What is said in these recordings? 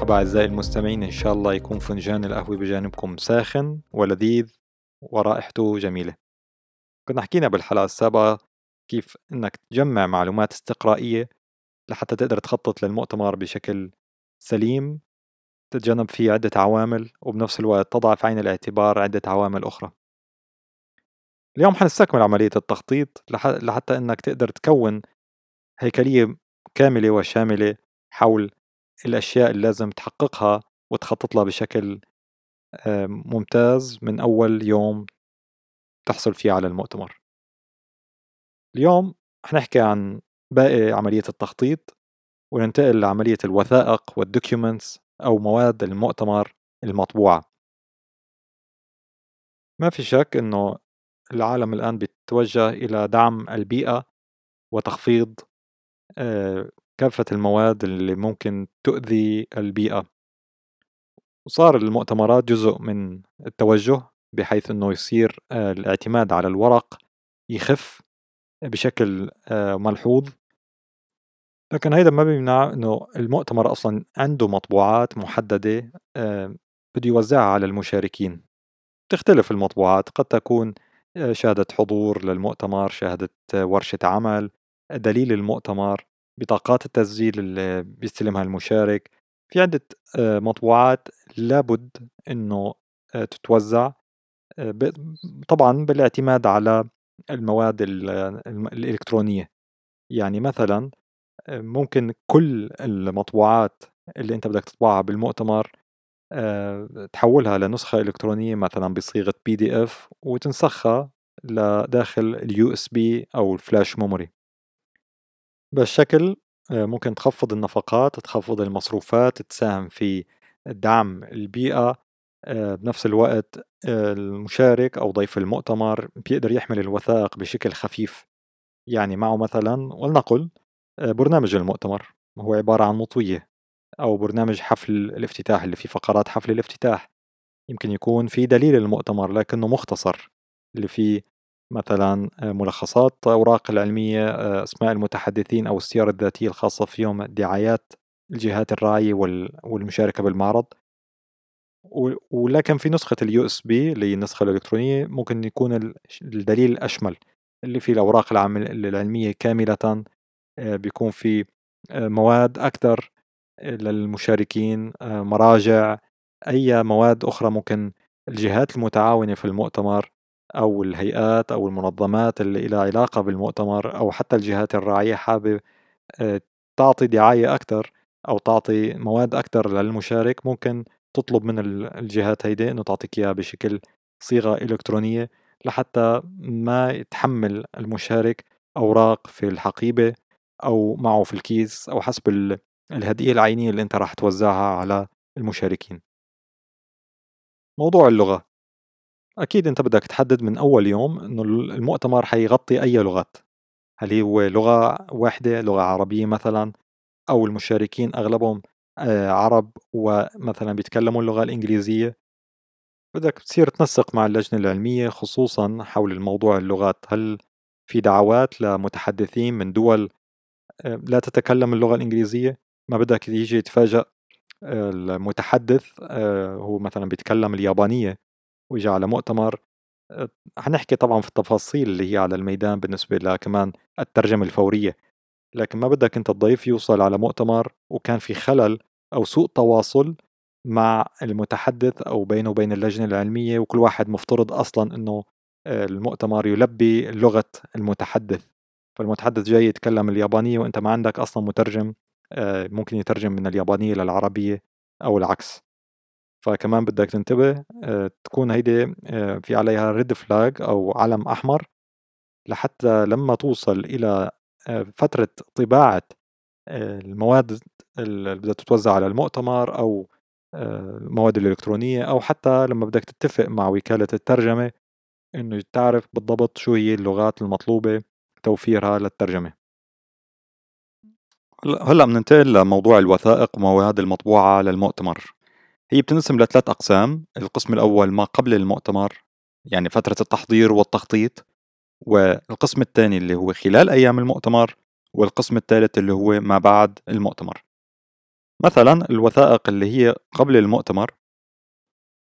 مرحبا أعزائي المستمعين إن شاء الله يكون فنجان القهوة بجانبكم ساخن ولذيذ ورائحته جميلة. كنا حكينا بالحلقة السابقة كيف إنك تجمع معلومات استقرائية لحتى تقدر تخطط للمؤتمر بشكل سليم تتجنب فيه عدة عوامل وبنفس الوقت تضع في عين الاعتبار عدة عوامل أخرى. اليوم حنستكمل عملية التخطيط لحتى إنك تقدر تكون هيكلية كاملة وشاملة حول الأشياء اللي لازم تحققها وتخطط لها بشكل ممتاز من أول يوم تحصل فيه على المؤتمر. اليوم حنحكي عن باقي عملية التخطيط وننتقل لعملية الوثائق والدوكيومنتس أو مواد المؤتمر المطبوعة. ما في شك أنه العالم الآن بيتوجه إلى دعم البيئة وتخفيض آه، كافة المواد اللي ممكن تؤذي البيئة. وصار المؤتمرات جزء من التوجه بحيث أنه يصير آه، الاعتماد على الورق يخف بشكل آه، ملحوظ. لكن هيدا ما بيمنع إنه المؤتمر أصلا عنده مطبوعات محددة بده يوزعها على المشاركين. تختلف المطبوعات قد تكون شهادة حضور للمؤتمر شهادة ورشة عمل دليل المؤتمر. بطاقات التسجيل اللي بيستلمها المشارك. في عدة آه، مطبوعات لابد إنه آه، تتوزع آه، طبعا بالاعتماد على المواد الإلكترونية. يعني مثلا ممكن كل المطبوعات اللي أنت بدك تطبعها بالمؤتمر تحولها لنسخة إلكترونية مثلا بصيغة PDF وتنسخها لداخل ال USB أو ال flash memory بهالشكل آه، ممكن تخفض النفقات تخفض المصروفات تساهم في دعم البيئة آه، بنفس الوقت آه، المشارك أو ضيف المؤتمر بيقدر يحمل الوثائق بشكل خفيف. يعني معه مثلا ولنقل برنامج المؤتمر. هو عبارة عن مطوية أو برنامج حفل الافتتاح اللي فيه فقرات حفل الافتتاح. يمكن يكون في دليل المؤتمر لكنه مختصر اللي فيه مثلا آه، ملخصات أوراق العلمية آه، أسماء المتحدثين أو السيرة الذاتية الخاصة فيهم دعايات الجهات الراعية والمشاركة بالمعرض. ولكن في نسخة ال USB اللي هي النسخة الإلكترونية ممكن يكون الدليل الأشمل اللي فيه الأوراق العلمية كاملة آه، بيكون في مواد أكثر للمشاركين مراجع أي مواد أخرى ممكن الجهات المتعاونة في المؤتمر أو الهيئات أو المنظمات اللي لها علاقة بالمؤتمر أو حتى الجهات الراعية حابة آه، تعطي دعاية أكثر أو تعطي مواد أكثر للمشارك ممكن تطلب من الجهات هيدي إنه تعطيك إياها بشكل صيغة إلكترونية لحتى ما يتحمل المشارك أوراق في الحقيبة أو معه في الكيس أو حسب الهدية العينية اللي أنت راح توزعها على المشاركين. موضوع اللغة. أكيد أنت بدك تحدد من أول يوم إنه المؤتمر حيغطي أي لغات. هل هو لغة واحدة لغة عربية مثلا أو المشاركين أغلبهم آه، عرب ومثلا بيتكلموا اللغة الإنجليزية. بدك تصير تنسق مع اللجنة العلمية خصوصا حول الموضوع اللغات. هل في دعوات لمتحدثين من دول آه، لا تتكلم اللغة الإنجليزية؟ ما بدك يجي يتفاجأ آه، المتحدث هو مثلا بيتكلم اليابانية. ويجي على مؤتمر. حنحكي طبعا في التفاصيل اللي هي على الميدان بالنسبة لكمان الترجمة الفورية. لكن ما بدك أنت الضيف يوصل على مؤتمر وكان في خلل أو سوء تواصل مع المتحدث أو بينه وبين اللجنة العلمية وكل واحد مفترض أصلا إنه المؤتمر يلبي لغة المتحدث. فالمتحدث جاي يتكلم اليابانية وأنت ما عندك أصلا مترجم ممكن يترجم من اليابانية للعربية أو العكس. فكمان بدك تنتبه آه، تكون هيدي آه، في عليها ريد فلاج أو علم أحمر لحتى لما توصل إلى آه، فترة طباعة المواد اللي بدها تتوزع على المؤتمر أو المواد الإلكترونية أو حتى لما بدك تتفق مع وكالة الترجمة إنه تعرف بالضبط شو هي اللغات المطلوبة توفيرها للترجمة. هلا بننتقل لموضوع الوثائق ومواد المطبوعة للمؤتمر. هي بتنقسم لثلاث أقسام القسم الأول ما قبل المؤتمر يعني فترة التحضير والتخطيط والقسم الثاني اللي هو خلال أيام المؤتمر والقسم الثالث اللي هو ما بعد المؤتمر مثلا الوثائق اللي هي قبل المؤتمر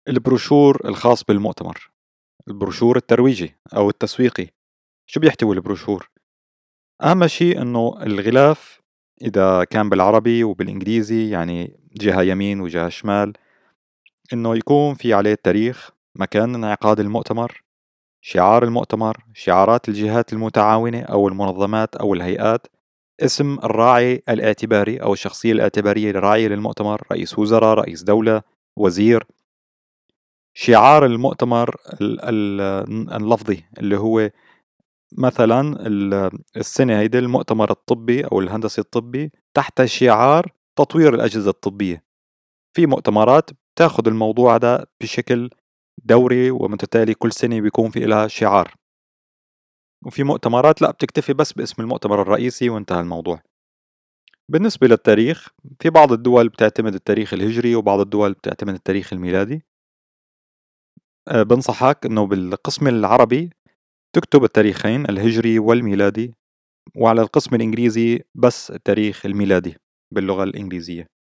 البروشور الخاص بالمؤتمر البروشور الترويجي أو التسويقي شو بيحتوي البروشور؟ أهم شيء إنه الغلاف إذا كان بالعربي وبالإنجليزي يعني جهة يمين وجهة شمال إنه يكون في عليه التاريخ مكان انعقاد المؤتمر شعار المؤتمر شعارات الجهات المتعاونة أو المنظمات أو الهيئات اسم الراعي الاعتباري أو الشخصية الاعتبارية الراعية للمؤتمر رئيس وزراء رئيس دولة وزير. شعار المؤتمر اللفظي اللي هو مثلا السنة هيدي المؤتمر الطبي أو الهندسي الطبي تحت شعار تطوير الأجهزة الطبية. في مؤتمرات تاخذ الموضوع ده بشكل دوري ومتتالي كل سنة بيكون في لها شعار. وفي مؤتمرات لا بتكتفي بس باسم المؤتمر الرئيسي وانتهى الموضوع. بالنسبة للتاريخ في بعض الدول بتعتمد التاريخ الهجري وبعض الدول بتعتمد التاريخ الميلادي. أه بنصحك إنه بالقسم العربي تكتب التاريخين الهجري والميلادي وعلى القسم الإنجليزي بس التاريخ الميلادي باللغة الإنجليزية.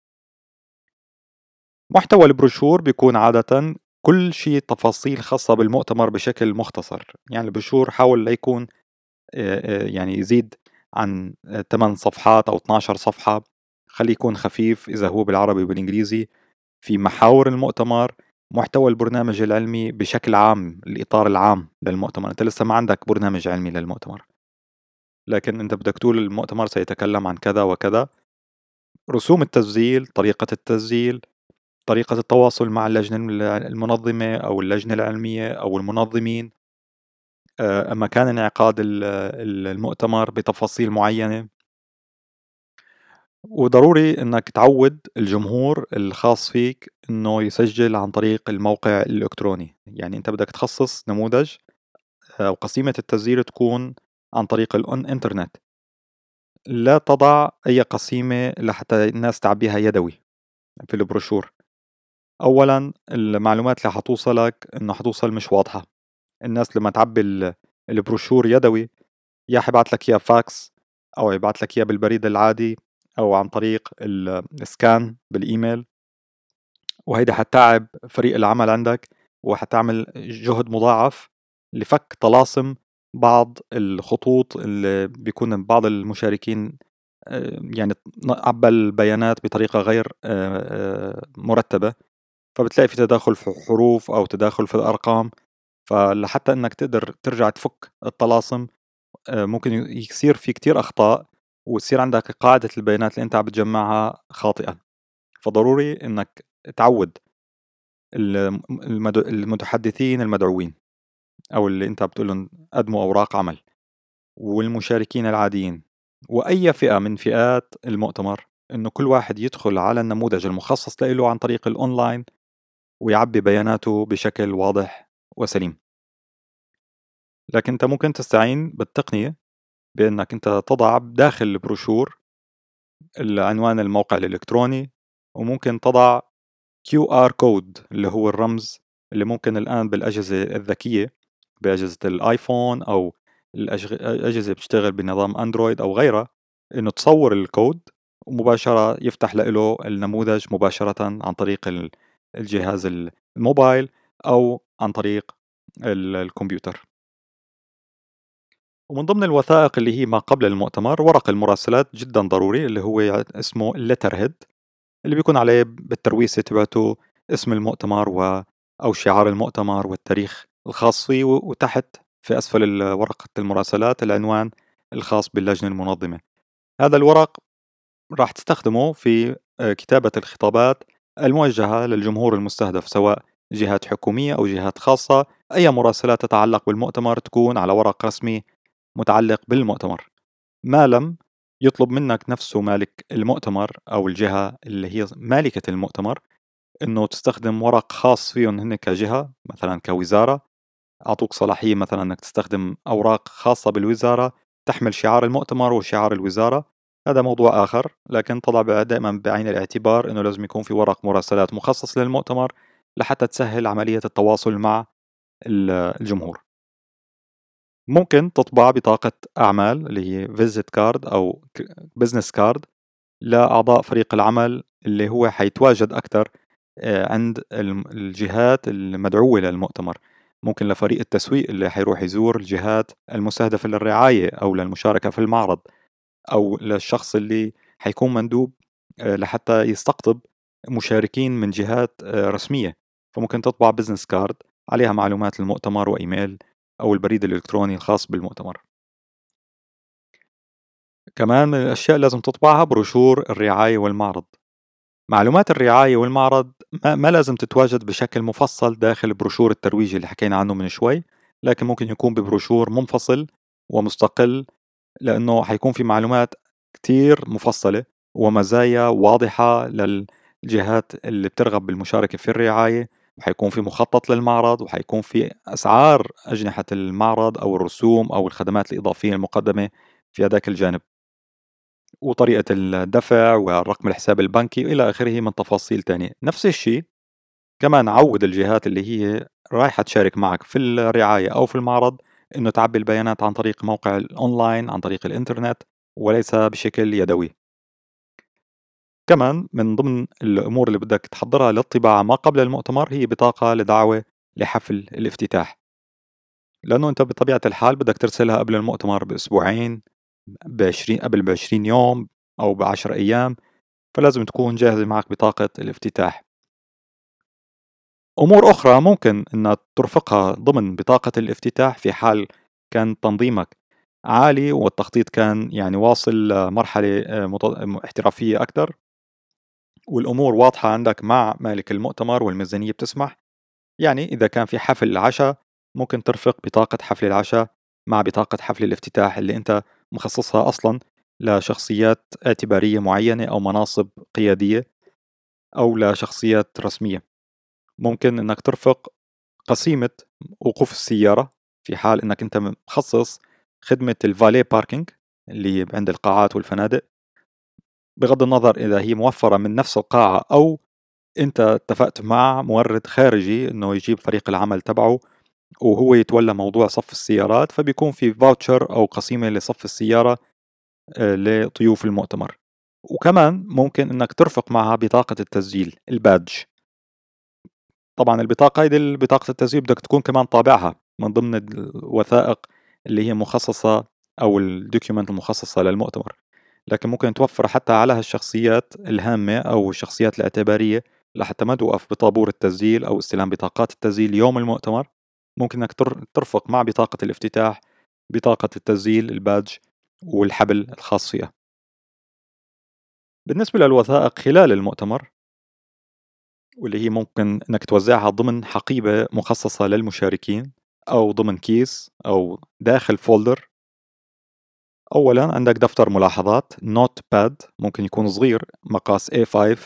محتوى البروشور بيكون عادة كل شيء تفاصيل خاصة بالمؤتمر بشكل مختصر. يعني البروشور حاول ليكون يعني يزيد عن 8 صفحات أو 12 صفحة. خليه يكون خفيف إذا هو بالعربي وبالإنجليزي. في محاور المؤتمر محتوى البرنامج العلمي بشكل عام الإطار العام للمؤتمر. أنت لسه ما عندك برنامج علمي للمؤتمر. لكن أنت بدك تقول المؤتمر سيتكلم عن كذا وكذا. رسوم التسجيل طريقة التسجيل طريقة التواصل مع اللجنة المنظمة أو اللجنة العلمية أو المنظمين آه، مكان انعقاد المؤتمر بتفاصيل معينة. وضروري إنك تعود الجمهور الخاص فيك إنه يسجل عن طريق الموقع الإلكتروني. يعني أنت بدك تخصص نموذج أو آه، قسيمة التسجيل تكون عن طريق الإنترنت. لا تضع أي قسيمة لحتى الناس تعبيها يدوي في البروشور. اولا المعلومات اللي حتوصلك إنه حتوصل مش واضحة. الناس لما تعبي البروشور يدوي يا حيبعت لك إياه فاكس أو يبعت لك إياه بالبريد العادي أو عن طريق ال scan بالإيميل. وهيدا حتعب فريق العمل عندك وحتعمل جهد مضاعف لفك طلاسم بعض الخطوط اللي بيكون بعض المشاركين آه، يعني عبى البيانات بطريقة غير آه، آه، مرتبة. فبتلاقي في تداخل في حروف أو تداخل في الأرقام فلحتى إنك تقدر ترجع تفك الطلاسم ممكن يصير في كتير أخطاء وتصير عندك قاعدة البيانات اللي أنت عم بتجمعها خاطئة فضروري إنك تعود المتحدثين المدعوين أو اللي أنت بتقول لهم قدموا أوراق عمل والمشاركين العاديين. وأي فئة من فئات المؤتمر إنه كل واحد يدخل على النموذج المخصص له عن طريق الأونلاين ويعبي بياناته بشكل واضح وسليم. لكن أنت ممكن تستعين بالتقنية بأنك أنت تضع داخل البروشور العنوان الموقع الإلكتروني وممكن تضع QR كود اللي هو الرمز اللي ممكن الآن بالأجهزة الذكية بأجهزة الآيفون أو الأجهزة بتشتغل بنظام أندرويد أو غيرها إنه تصور الكود ومباشرة يفتح له النموذج مباشرة عن طريق الجهاز الموبايل أو عن طريق الكمبيوتر. ومن ضمن الوثائق اللي هي ما قبل المؤتمر ورق المراسلات جدا ضروري اللي هو اسمه الليتر هيد اللي بيكون عليه بالترويسة تبعته اسم المؤتمر و أو شعار المؤتمر والتاريخ الخاص فيه وتحت في أسفل ورقة المراسلات العنوان الخاص باللجنة المنظمة. هذا الورق راح تستخدمه في آه، كتابة الخطابات الموجهة للجمهور المستهدف سواء جهات حكومية أو جهات خاصة. أي مراسلات تتعلق بالمؤتمر تكون على ورق رسمي متعلق بالمؤتمر. ما لم يطلب منك نفسه مالك المؤتمر أو الجهة اللي هي مالكة المؤتمر إنه تستخدم ورق خاص فيهم هن كجهة مثلا كوزارة. أعطوك صلاحية مثلا إنك تستخدم أوراق خاصة بالوزارة تحمل شعار المؤتمر وشعار الوزارة. هذا موضوع آخر لكن طلع دائما بعين الاعتبار إنه لازم يكون في ورق مراسلات مخصص للمؤتمر لحتى تسهل عملية التواصل مع الجمهور. ممكن تطبع بطاقة أعمال اللي هي visit card أو business card لأعضاء فريق العمل اللي هو حيتواجد أكثر آه، عند الجهات المدعوة للمؤتمر. ممكن لفريق التسويق اللي حيروح يزور الجهات المستهدفة للرعاية أو للمشاركة في المعرض. أو للشخص اللي حيكون مندوب آه، لحتى يستقطب مشاركين من جهات آه، رسمية. فممكن تطبع business card عليها معلومات المؤتمر وإيميل أو البريد الإلكتروني الخاص بالمؤتمر. كمان من الأشياء لازم تطبعها بروشور الرعاية والمعرض. معلومات الرعاية والمعرض ما, ما لازم تتواجد بشكل مفصل داخل بروشور الترويج اللي حكينا عنه من شوي لكن ممكن يكون ببروشور منفصل ومستقل لأنه حيكون في معلومات كتير مفصلة ومزايا واضحة للجهات اللي بترغب بالمشاركة في الرعاية وحيكون في مخطط للمعرض وحيكون في أسعار أجنحة المعرض أو الرسوم أو الخدمات الإضافية المقدمة في هذاك الجانب. وطريقة الدفع ورقم الحساب البنكي إلى آخره من تفاصيل تانية. نفس الشيء كمان عود الجهات اللي هي رايحة تشارك معك في الرعاية أو في المعرض إنه تعبي البيانات عن طريق موقع الأونلاين عن طريق الإنترنت وليس بشكل يدوي. كمان من ضمن الأمور اللي بدك تحضرها للطباعة ما قبل المؤتمر هي بطاقة لدعوة لحفل الافتتاح. لأنه أنت بطبيعة الحال بدك ترسلها قبل المؤتمر بأسبوعين بعشرين قبل بعشرين يوم أو بعشر أيام فلازم تكون جاهزة معك بطاقة الافتتاح. أمور أخرى ممكن أن ترفقها ضمن بطاقة الافتتاح في حال كان تنظيمك عالي والتخطيط كان يعني واصل لمرحلة آه، احترافية أكثر. والأمور واضحة عندك مع مالك المؤتمر والميزانية بتسمح. يعني إذا كان في حفل عشاء ممكن ترفق بطاقة حفل العشاء مع بطاقة حفل الافتتاح اللي أنت مخصصها أصلا لشخصيات اعتبارية معينة أو مناصب قيادية أو لشخصيات رسمية. ممكن أنك ترفق قسيمة وقوف السيارة في حال أنك أنت مخصص خدمة ال valet parking اللي عند القاعات والفنادق. بغض النظر إذا هي موفرة من نفس القاعة أو أنت اتفقت مع مورد خارجي أنه يجيب فريق العمل تبعه وهو يتولى موضوع صف السيارات فبيكون في voucher أو قسيمة لصف السيارة آه، لضيوف المؤتمر. وكمان ممكن إنك ترفق معها بطاقة التسجيل ال badge. طبعا البطاقة هيدي بطاقة التسجيل بدك تكون كمان طابعها من ضمن الوثائق اللي هي مخصصة أو ال document المخصصة للمؤتمر. لكن ممكن توفر حتى على هالشخصيات الهامة أو الشخصيات الاعتبارية لحتى ما توقف بطابور التسجيل أو استلام بطاقات التسجيل يوم المؤتمر. ممكن إنك ترفق مع بطاقة الافتتاح بطاقة التسجيل ال badge والحبل الخاص فيها. بالنسبة للوثائق خلال المؤتمر واللي هي ممكن إنك توزعها ضمن حقيبة مخصصة للمشاركين أو ضمن كيس أو داخل folder. اولا عندك دفتر ملاحظات note pad ممكن يكون صغير مقاس A5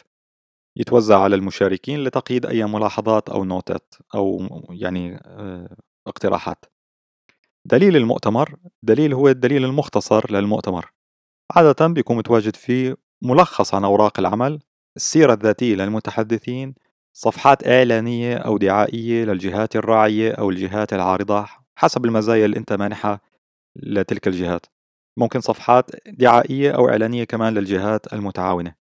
يتوزع على المشاركين لتقييد أي ملاحظات أو نوتات أو يعني آه، اقتراحات. دليل المؤتمر دليل هو الدليل المختصر للمؤتمر. عادة بيكون متواجد فيه ملخص عن أوراق العمل السيرة الذاتية للمتحدثين صفحات إعلانية أو دعائية للجهات الراعية أو الجهات العارضة حسب المزايا اللي أنت مانحها لتلك الجهات. ممكن صفحات دعائية أو إعلانية كمان للجهات المتعاونة.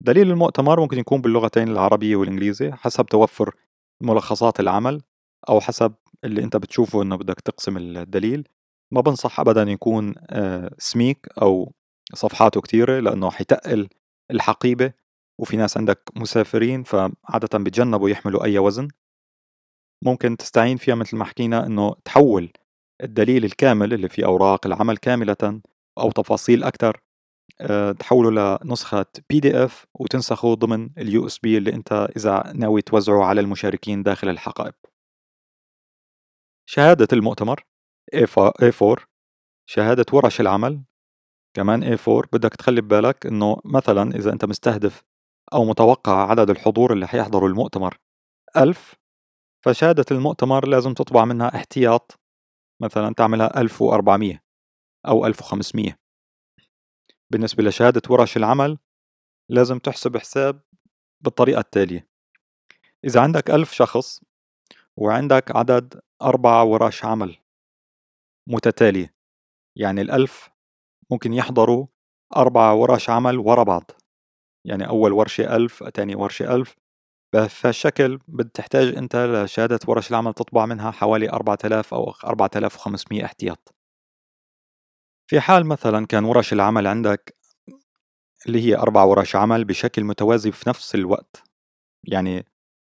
دليل المؤتمر ممكن يكون باللغتين العربية والإنجليزية حسب توفر ملخصات العمل أو حسب اللي أنت بتشوفه إنه بدك تقسم الدليل. ما بنصح أبدا يكون آه، سميك أو صفحاته كتيرة لأنه حيتقل الحقيبة وفي ناس عندك مسافرين فعادة بتجنبوا يحملوا أي وزن. ممكن تستعين فيها مثل ما حكينا إنه تحول الدليل الكامل اللي في أوراق العمل كاملة أو تفاصيل أكثر آه، تحوله لنسخة PDF وتنسخه ضمن ال USB اللي أنت إذا ناوي توزعه على المشاركين داخل الحقائب. شهادة المؤتمر A4 شهادة ورش العمل كمان A4 بدك تخلي ببالك إنه مثلا إذا أنت مستهدف أو متوقع عدد الحضور اللي حيحضروا المؤتمر. ألف فشهادة المؤتمر لازم تطبع منها احتياط مثلا تعملها 1400 أو 1500 بالنسبة لشهادة ورش العمل لازم تحسب حساب بالطريقة التالية. إذا عندك ألف شخص وعندك عدد أربع ورش عمل متتالية يعني الألف ممكن يحضروا أربع ورش عمل ورا بعض. يعني أول ورشة ألف تاني ورشة ألف. بهالشكل بتحتاج أنت لشهادة ورش العمل تطبع منها حوالي 4000 أو 4500 احتياط. في حال مثلا كان ورش العمل عندك اللي هي أربع ورش عمل بشكل متوازي في نفس الوقت. يعني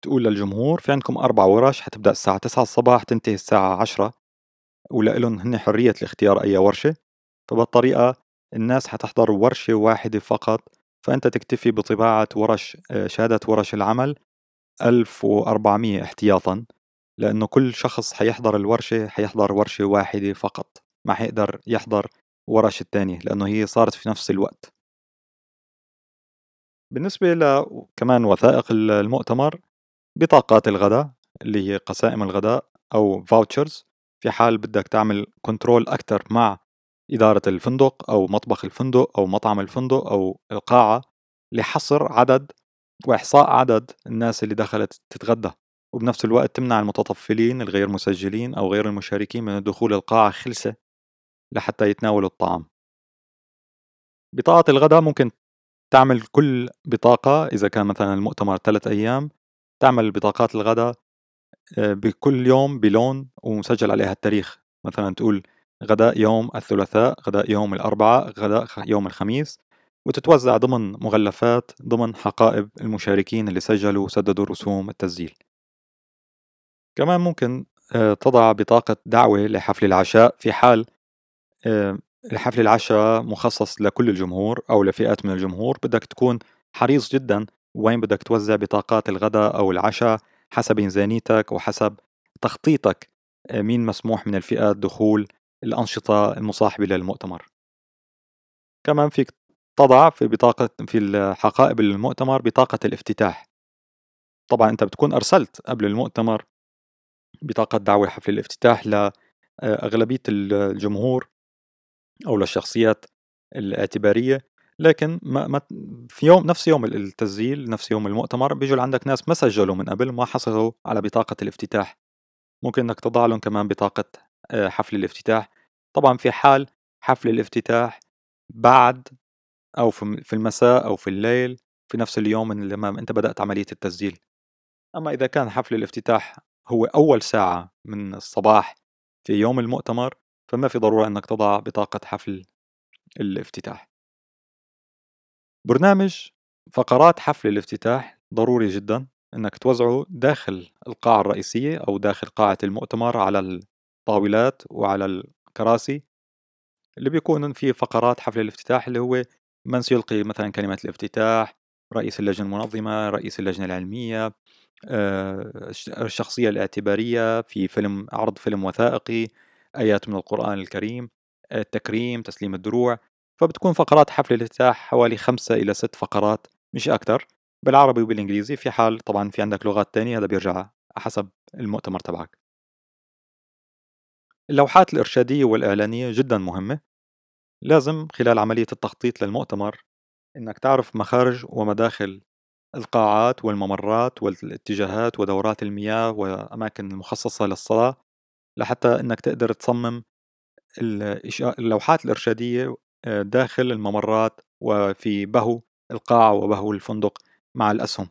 تقول للجمهور في عندكم أربع ورش حتبدأ الساعة 9 الصباح تنتهي الساعة 10 ولهم هن حرية الاختيار أي ورشة. فبالطريقة الناس حتحضر ورشة واحدة فقط فأنت تكتفي بطباعة ورش آه، شهادة ورش العمل 1400 احتياطا لأنه كل شخص حيحضر الورشة حيحضر ورشة واحدة فقط ما حيقدر يحضر ورش الثانية لأنه هي صارت في نفس الوقت. بالنسبة لكمان وثائق المؤتمر بطاقات الغداء اللي هي قسائم الغداء أو vouchers في حال بدك تعمل control أكثر مع إدارة الفندق أو مطبخ الفندق أو مطعم الفندق أو القاعة لحصر عدد وإحصاء عدد الناس اللي دخلت تتغدى. وبنفس الوقت تمنع المتطفلين الغير مسجلين أو غير المشاركين من الدخول القاعة خلسة لحتى يتناولوا الطعام. بطاقة الغداء ممكن تعمل كل بطاقة إذا كان مثلا المؤتمر ثلاث أيام تعمل بطاقات الغداء آه، بكل يوم بلون ومسجل عليها التاريخ. مثلا تقول غداء يوم الثلاثاء غداء يوم الأربعاء غداء يوم الخميس. وتتوزع ضمن مغلفات ضمن حقائب المشاركين اللي سجلوا وسددوا رسوم التسجيل. كمان ممكن آه، تضع بطاقة دعوة لحفل العشاء في حال آه، الحفل العشاء مخصص لكل الجمهور أو لفئات من الجمهور. بدك تكون حريص جدا وين بدك توزع بطاقات الغداء أو العشاء حسب ميزانيتك وحسب تخطيطك آه، مين مسموح من الفئات دخول الأنشطة المصاحبة للمؤتمر. كمان فيك تضع في بطاقة في الحقائب المؤتمر بطاقة الافتتاح. طبعا أنت بتكون أرسلت قبل المؤتمر بطاقة دعوة حفل الافتتاح لأغلبية الجمهور أو للشخصيات الاعتبارية. لكن ما ما في يوم نفس يوم التسجيل نفس يوم المؤتمر بيجوا عندك ناس ما سجلوا من قبل ما حصلوا على بطاقة الافتتاح. ممكن إنك تضع لهم كمان بطاقة آه، حفل الافتتاح. طبعا في حال حفل الافتتاح بعد أو في المساء أو في الليل في نفس اليوم لما أنت بدأت عملية التسجيل. أما إذا كان حفل الافتتاح هو أول ساعة من الصباح في يوم المؤتمر فما في ضرورة أنك تضع بطاقة حفل الافتتاح. برنامج فقرات حفل الافتتاح ضروري جدا أنك توزعه داخل القاعة الرئيسية أو داخل قاعة المؤتمر على الطاولات وعلى الكراسي اللي بيكون في فقرات حفل الافتتاح اللي هو من سيلقي مثلا كلمة الافتتاح رئيس اللجنة المنظمة رئيس اللجنة العلمية آه، الشخصية الاعتبارية في فيلم عرض فيلم وثائقي آيات من القرآن الكريم التكريم تسليم الدروع. فبتكون فقرات حفل الافتتاح حوالي خمسة إلى ست فقرات مش أكتر بالعربي وبالإنجليزي. في حال طبعا في عندك لغات تانية هذا بيرجع حسب المؤتمر تبعك. اللوحات الإرشادية والإعلانية جدا مهمة. لازم خلال عملية التخطيط للمؤتمر إنك تعرف مخارج ومداخل القاعات والممرات والاتجاهات ودورات المياه وأماكن المخصصة للصلاة لحتى إنك تقدر تصمم اللوحات الإرشادية آه، داخل الممرات وفي بهو القاعة وبهو الفندق مع الأسهم.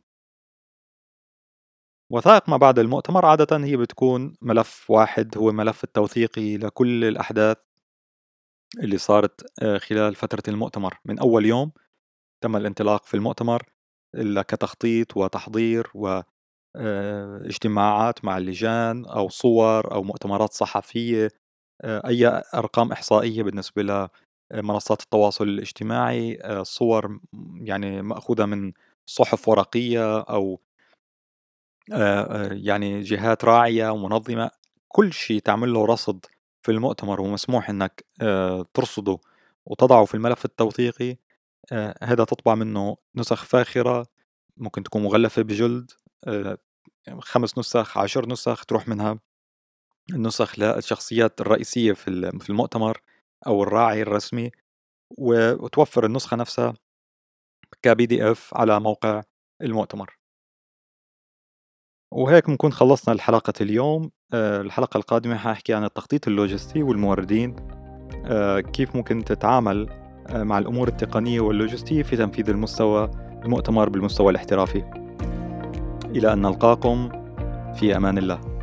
وثائق ما بعد المؤتمر عادة هي بتكون ملف واحد هو ملف التوثيقي لكل الأحداث اللي صارت آه، خلال فترة المؤتمر. من أول يوم تم الانطلاق في المؤتمر كتخطيط وتحضير واجتماعات آه، مع اللجان أو صور أو مؤتمرات صحفية آه، أي أرقام إحصائية بالنسبة لمنصات التواصل الاجتماعي صور يعني مأخوذة من صحف ورقية أو يعني جهات راعية ومنظمة كل شيء تعمل له رصد في المؤتمر ومسموح إنك آه، ترصده وتضعه في الملف التوثيقي. آه، هذا تطبع منه نسخ فاخرة ممكن تكون مغلفة بجلد آه، خمس نسخ عشر نسخ تروح منها النسخ للشخصيات الرئيسية في المؤتمر أو الراعي الرسمي وتوفر النسخة نفسها ك PDF على موقع المؤتمر. وهيك بنكون خلصنا الحلقة اليوم. آه، الحلقة القادمة حاحكي عن التخطيط اللوجستي والموردين. آه، كيف ممكن تتعامل مع الأمور التقنية واللوجستية في تنفيذ المستوى المؤتمر بالمستوى الاحترافي. إلى أن نلقاكم في أمان الله.